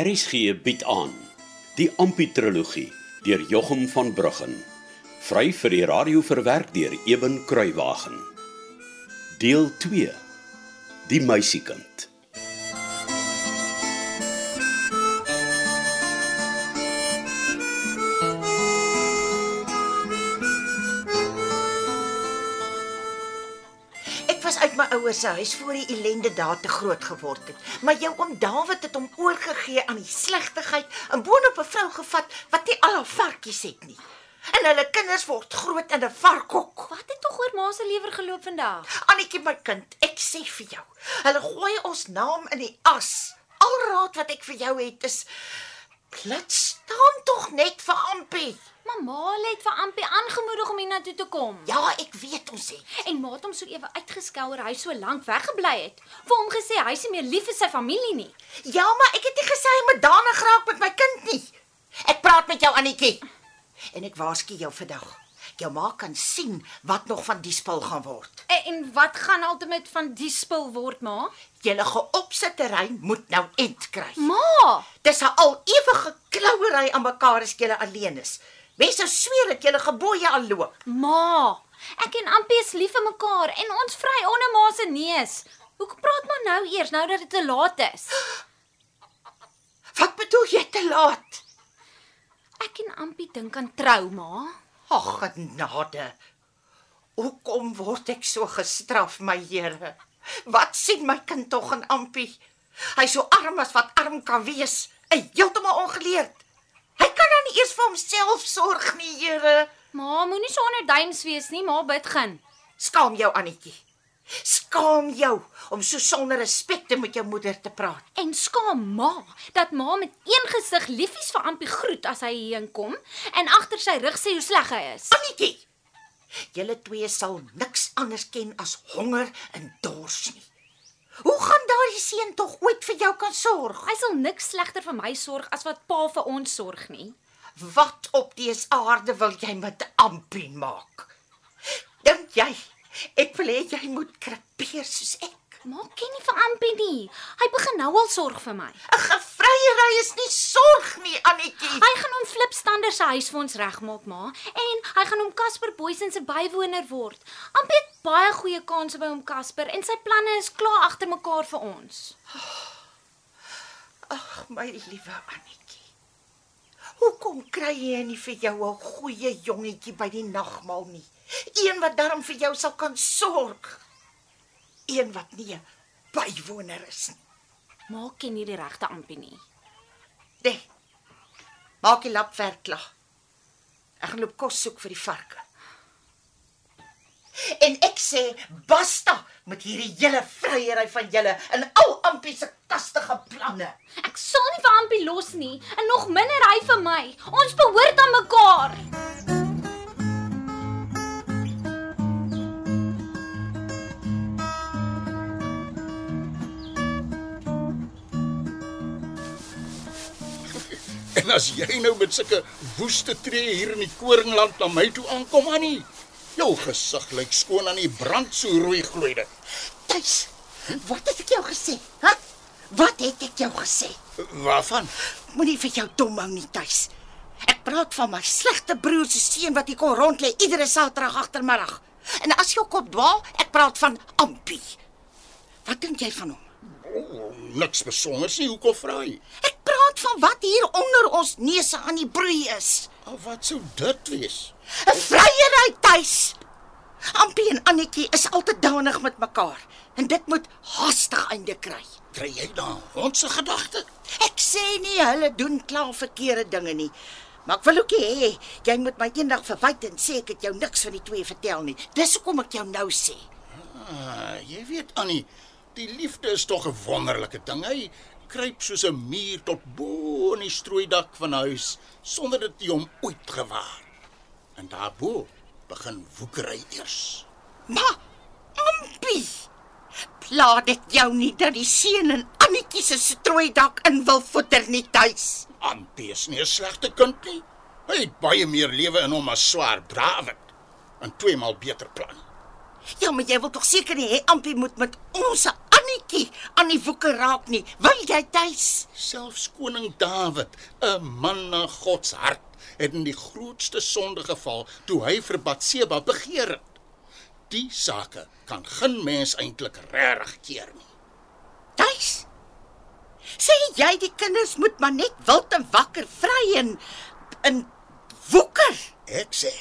RSG bied aan die Amputrologie deur Jochum van Bruggen. Vry vir die radio verwerk deur Eben Kruiwagen. Deel 2. Die meisiekind. My ouers se huis voor die ellende daar te groot geword het. Maar jou oom Dawid het hom oorgegee aan die slegtigheid en boonop 'n vrou gevat wat nie al haar varkies het nie. En hulle kinders word groot in 'n varkhok. Wat het tog oor ma se lewer geloop vandag? Annetjie my kind, ek sê vir jou, hulle gooi ons naam in die as. Al raad wat ek vir jou het is plat staan tog net vir Ampie. Mamma het vir Ampie aangemoedig om hiernatoe te kom. Ja, ek weet ons het. En ma het hom so ewe uitgeskel oor hy so lank weggebly het. Vir hom gesê hy is nie meer lief vir sy familie nie. Ja, maar ek het nie gesê hy moet danig raak met my kind nie. Ek praat met jou Annetjie. En ek waarsku jou vandag. Jou ma kan sien wat nog van die spul gaan word. En, en wat gaan altemat van die spul word, ma? Julle geopsit terrein moet nou end kry. Ma, Dis 'n al ewige klouery aan mekaar as julle alleen is. Mense sweer dat julle gebooie al loop. ma. Ek en Ampie is lief vir mekaar en ons vry onder ma se neus. Hoekom praat maar nou eers nou dat dit te laat is? Wat bedoel jy te laat? Ek en Ampie dink aan trou, ma. Ag, genade. Hoekom word ek so gestraf, my Here? Wat sien my kind tog in Ampie? Hy so arm as wat arm kan wees, heeltemal ongeleerd. Nie eers vir homself sorg nie, Here. Ma, moenie so onder duims wees nie, ma bid gaan. Skaam jou, Annetjie. Skaam jou om so sonder respek te met jou moeder te praat. En skaam ma dat ma met een gesig liefies vir Ampie groet as hy hierheen kom en agter sy rug sê hoe sleg hy is. Annetjie. Julle twee sal niks anders ken as honger en dors nie. Hoe gaan daardie seun tog ooit vir jou kan sorg? Hy sal niks slegter vir my sorg as wat pa vir ons sorg nie. Wat op dese aarde wil jy met Ampie maak? Dink jy ek wil hê jy moet krepeer soos ek? Ma ken nie vir Ampie nie. Hy begin nou al sorg vir my. 'n Gevryery is nie sorg nie, Annetjie. Hy gaan hom Flipstander se huis vir ons regmaak, ma, en hy gaan hom Casper Boysen se bywoner word. Ampie het baie goeie kansse by hom Casper en sy planne is klaar agter mekaar vir ons. Ag, my liewe Annetjie. Hoekom kry jy nie vir jou 'n goeie jongetjie by die nagmaal nie? Een wat darm vir jou sal kan sorg. Een wat nie 'n bywoner is nie. Ma ken nie die regte Ampie nie. Nee. Maak die lapwerk klaar. Ek gaan loop kos soek vir die varke. En ek sê basta met hierdie hele vryery van julle en al Ampie se kastige planne. Ek sal nie vir Ampie los nie en nog minder hy vir my. Ons behoort aan mekaar. En as jy nou met sulke woeste tree hier in die koringland na my toe aankom, Annie, jou gesig lyk skoon aan die brand so rooi gloei dit. Tuis. Wat het ek jou gesê? Hæ? Wat het ek jou gesê? Waarvan? Moenie vir jou dom hou nie, Tuis. Ek praat van my slegte broer se seun wat hier kom rond lê iedere Saterdag agtermiddag. En as jou kop dwaal, ek praat van Ampie. Wat dink jy van hom? Oh, niks besonders nie, hoekom vra jy? Ek praat van wat hier onder ons neuse aan die broei is. Oh, wat sou dit wees? 'n Vryery tuis. Ampie en Annetjie is altyd danig met mekaar en dit moet haastig einde kry. Kry jy dan ons se gedagte? Ek sê nie hulle doen klaar verkeerde dinge nie. Maar ek wil ook hê jy moet my eendag verwyd en sê ek het jou niks van die twee vertel nie. Dis hoekom ek jou nou sê. Ah, jy weet Annie, die liefde is tog 'n wonderlike ding. Hy kruip soos 'n muur tot bo in die strooidak van huis sonder dit jy hom ooit gewaar. En daarbo begin woekery eers. Maar Ampie, pla dit jou nie dat die seun en Annetjie se strooidak in wil voeter nie tuis. Ampie is nie 'n slegte kind nie. Hy het baie meer lewe in hom as swaar Dawid en tweemaal beter plan. Ja, maar jy wil tog seker nie hê Ampie moet met ons Annetjie aan die woeke raak nie. Wil jy tuis? Selfs koning Dawid, 'n man na God se hart, het in die grootste sonde geval toe hy vir Batseba begeer het. Die sake kan geen mens eintlik regtig keer nie. Tuis? Sê jy die kinders moet maar net wild en wakker vry en in woeker? Ek sê,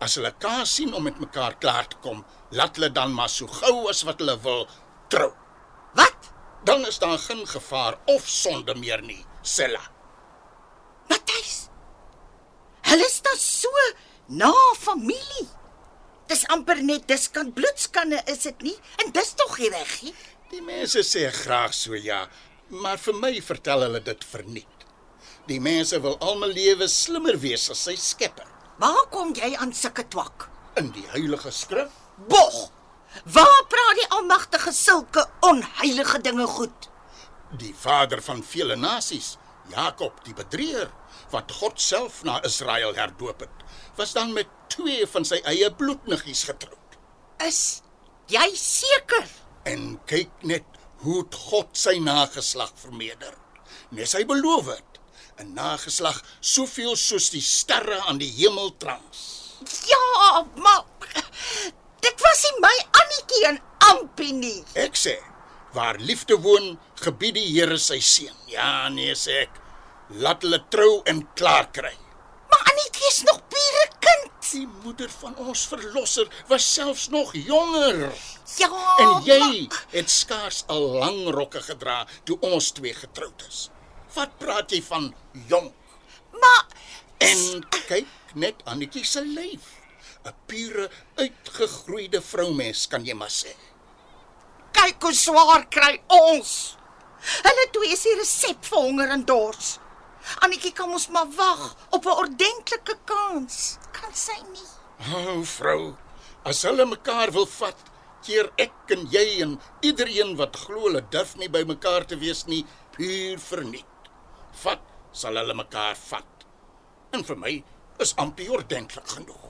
as hulle kan sien om met mekaar klaar te kom, laat hulle dan maar so gou as wat hulle wil trou. Dan is daar geen gevaar of sonde meer nie, Sella. Matthys. Hulle is dan so na familie. Dis amper net diskant bloedskanne is dit nie? En dis tog nie reg nie. Die mense sê graag so ja, maar vir my vertel hulle dit verniet. Die mense wil almal lewe slimmer wees as sy skepper. Waar kom jy aan sulke twak? In die heilige skrif Bog. Waar praat die Almagtige sulke onheilige dinge goed? Die vader van vele nasies, Jakob die bedrieger, wat God self na Israel herdoop het, was dan met twee van sy eie bloedniggies getroud. Is jy seker? En kyk net hoe God sy nageslag vermeerder. Nes hy beloof het, 'n nageslag soveel soos die sterre aan die hemel trans. Ja, maar dit was nie my Annetjie en Ampie nie. Ek sê, waar liefde woon, gebied die Here sy seën. Ja, nee sê ek, laat hulle trou en klaar kry. Maar Annetjie is nog pure kind. Die moeder van ons verlosser was selfs nog jonger. Ja. En jy maar- het skaars al lang rokke gedra toe ons twee getroud is. Wat praat jy van jonk? Maar En kyk net Annetjie se lyf. 'n Pure uitgegroeide vroumens kan jy maar sê. kyk hoe swaar kry ons. Hulle twee is die resep vir honger en dors. Annetjie kan ons maar wag op 'n ordentlike kans. Kan sy nie? O, oh, vrou, as hulle mekaar wil vat, keer ek en jy en iedereen wat glo hulle durf nie by mekaar te wees nie, puur verniet. Vat sal hulle mekaar vat. En vir my is ampie ordentlik genoeg.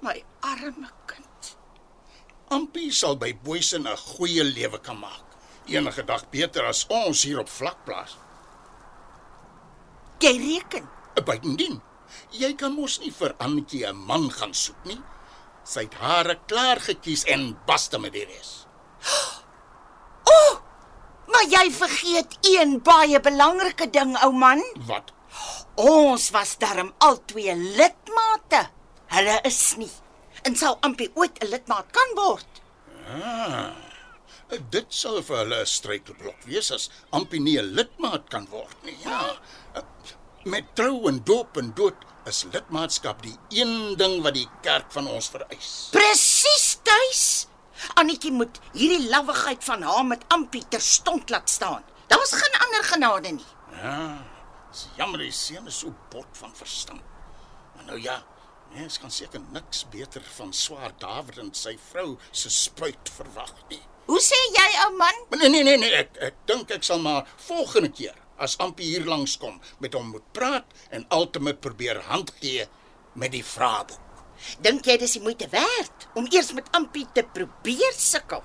My arme kind. Ampie sal by Boysen 'n goeie lewe kan maak. Enige dag beter as ons hier op vlakplaas. Jy reken. Buitendien, jy kan mos nie vir Annetjie 'n man gaan soek nie. Sy het hare klaar gekies en basta met die res. Maar jy vergeet een baie belangrike ding, ou man. Wat? Ons was darm albei lidmate. Hulle is nie. En sal Ampie ooit 'n lidmaat kan word? Dit sou vir hulle 'n struikelblok wees as Ampie nie 'n lidmaat kan word nie. Ja. Met trou en doop en dood is lidmaatskap die een ding wat die kerk van ons vereis. Presies, tuis. Annetjie moet hierdie lawwigheid van haar met Ampie terstond laat staan. Daar's geen ander genade nie. Ja. Dis jammer die seun is so bot van verstand. Maar nou ja, mens kan seker niks beter van swaar Dawid en sy vrou se spruit verwag nie. Hoe sê jy, ou man? Nee nee nee nee, ek ek dink ek sal maar volgende keer as Ampie hier langs kom met hom moet praat en altemat probeer hand gee met die vraeboek. Dink jy dis die moeite werd om eers met Ampie te probeer sukkel?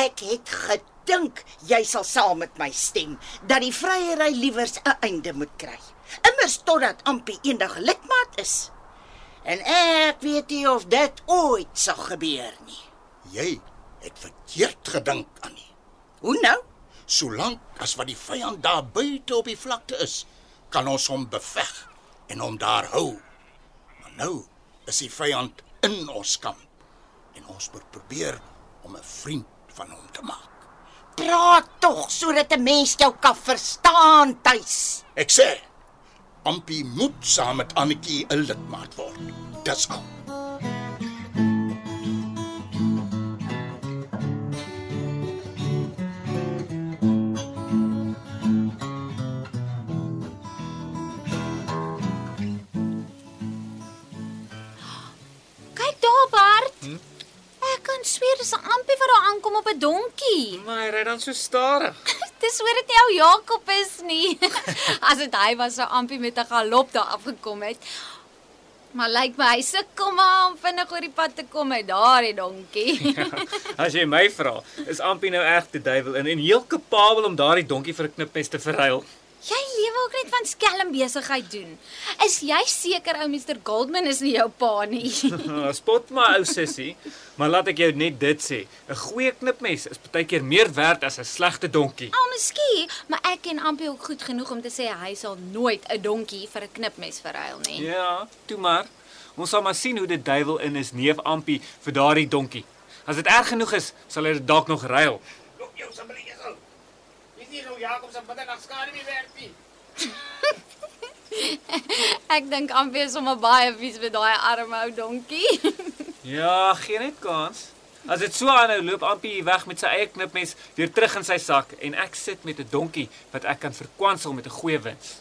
Ek het gedink jy sal saam met my stem dat die vryery liewers 'n einde moet kry. Immers totdat Ampie eendag lidmaat is. En ek weet nie of dit ooit sal gebeur nie. Jy het verkeerd gedink aan nie. Hoe nou? Solank as wat die vyand daar buite op die vlakte is, kan ons hom beveg en hom daar hou. Maar nou is die vyand in ons kamp en ons moet probeer om 'n vriend van hom te maak. Praat tog sodat 'n mens jou kan verstaan, tuis. Ek sê, Ampie moet saam met Annetjie 'n lidmaat word. Dis al. Kyk daar, Bart. Hm? Ek kan sweer dis 'n ampie wat daar aankom op 'n donkie. Maar hy ry dan so stadig. Dis hoor dit nie ou Jakob is nie. As dit hy was sou ampie met 'n galop daar afgekom het. Maar lyk my hy sukkel maar om vinnig oor die pad te kom met daardie donkie. As jy my vra, is Ampie nou erg te duiwel in en heel kapabel om daardie donkie vir 'n knipmes te verruil. Jy lewe ook net van skelm besigheid doen. Is jy seker ou Mr Goldman is nie jou pa nie? Spot my ou sussie, maar laat ek jou net dit sê, 'n goeie knipmes is baie keer meer werd as 'n slegte donkie. Al miskien, maar ek ken Ampie ook goed genoeg om te sê hy sal nooit 'n donkie vir 'n knipmes verruil nie. Ja, toe maar. Ons sal maar sien hoe dit duiwel in is neef Ampie vir daardie donkie. As dit erg genoeg is, sal hy dit dalk nog ruil. Loop jou asseblief eens. Nie nou Jakob se middag skade nie werk nie. Ek dink Ampie is sommer baie vies met daai arme ou donkie. Ja, geen net kans. As dit so aanhou, loop Ampie weg met sy eie knipmes weer terug in sy sak en ek sit met 'n donkie wat ek kan verkwansel met 'n goeie wins.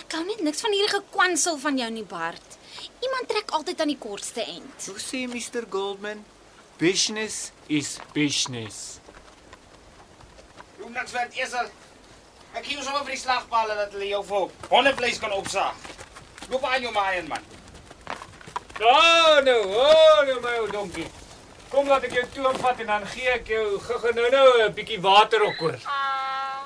Ek hou net niks van hierdie gekwansel van jou nie, Bart. Iemand trek altyd aan die kortste end. Hoe sê Mr Goldman? Business is business. Niks werk eers. Ek gee jou sommer vir die slagpalle dat hulle jou vir hondevleis kan opsaag. Loop aan jou maaien man. Oh, nou, oh, nou my ou donkie. Kom laat ek jou toe vat en dan gee ek jou gou-gou nou-nou 'n bietjie water ook oor.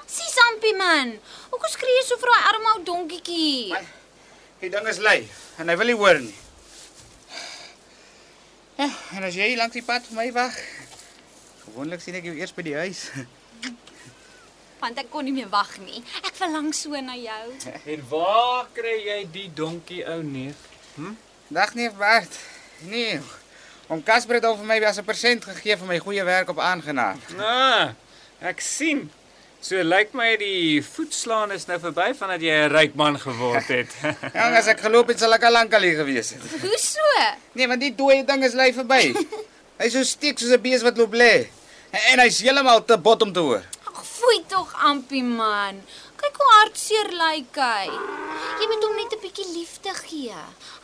Sis Ampie man, hoekom skree jy so vir daai arme ou donkietjie? Man. Die ding is lui en hy wil nie hoor nie. Ja, en as jy langs die pad vir my wag. Gewoonlik sien ek jou eers by die huis. Want ek kon nie meer wag nie. Ek verlang so na jou. En waar kry jy die donkie ou neef? Dag neef Bart. Nee. Om Casper het al vir my as 'n persent gegee vir my goeie werk op aangenaam. Ah, ek sien. So lyk my die voetslaan is nou verby vandat jy 'n ryk man geword het. Ja, as ek geloop het sal ek al lank al hier gewees het. Hoe so? Nee, want die dooie ding is lui verby. Hy so steek soos 'n bees wat loop lê. En, en hy's heeltemal te bot om te hoor. Ag, foei tog Ampie man. Kyk hoe hartseer lyk hy. Jy moet hom net 'n bietjie liefde gee.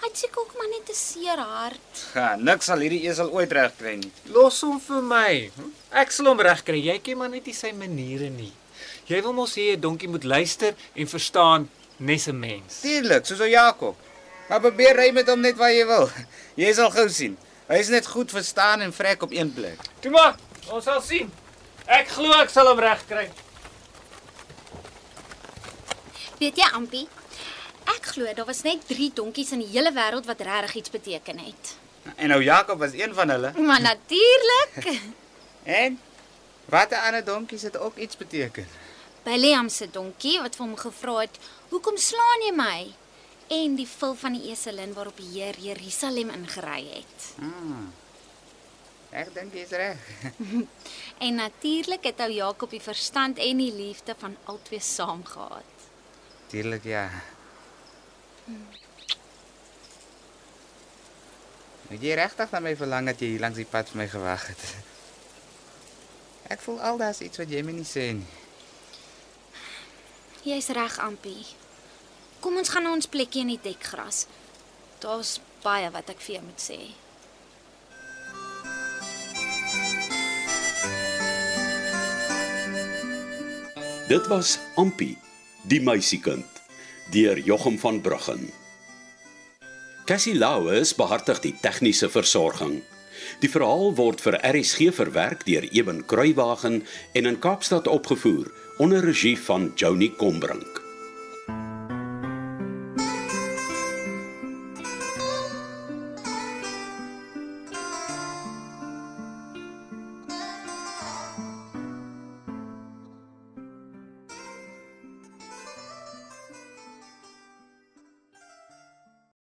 Hy het seker ook maar net 'n seer hart. Ja, niks sal hierdie esel ooit regkry nie. Los hom vir my. hm? Ek sal hom regkry. Jy ken maar net nie sy maniere nie. Jy wil mos hê 'n donkie moet luister en verstaan nes 'n mens. Tuurlik, soos ou Jakob. Maar probeer ry met hom net waar jy wil. Jy sal gou sien. Hy is net goed verstaan en vrek op een plek. Toe maar, ons sal sien. Ek glo ek sal hom regkry. Weet jy Ampie? Ek glo daar was net 3 donkies in die hele wêreld wat regtig iets beteken het. En ou Jakob was een van hulle. Maar natuurlik. En watter ander donkies het ook iets beteken? By Liam se donkie wat vir hom gevra het, "Hoekom slaan jy my?" En die vil van die eselin waarop die Heer Jerusalem ingery het. Ek dink jy's reg. En natuurlik het ou Jakob die verstand en die liefde van albei saam gehad. Tuurlik ja. Het jy regtig na my verlang dat jy hier langs die pad vir my gewag het? Ek voel al daar's iets wat jy my nie sê nie. Jy's reg, Ampie. Kom ons gaan na ons plekkie in die dekgras. Daar's baie wat ek vir jou moet sê. Dit was Ampie, die meisiekind, deur Jochum van Bruggen. Cassie Lauers behartig die tegniese versorging. Die verhaal word vir RSG verwerk deur Eben Kruiwagen en in Kaapstad opgevoer onder regie van Joni Combrink.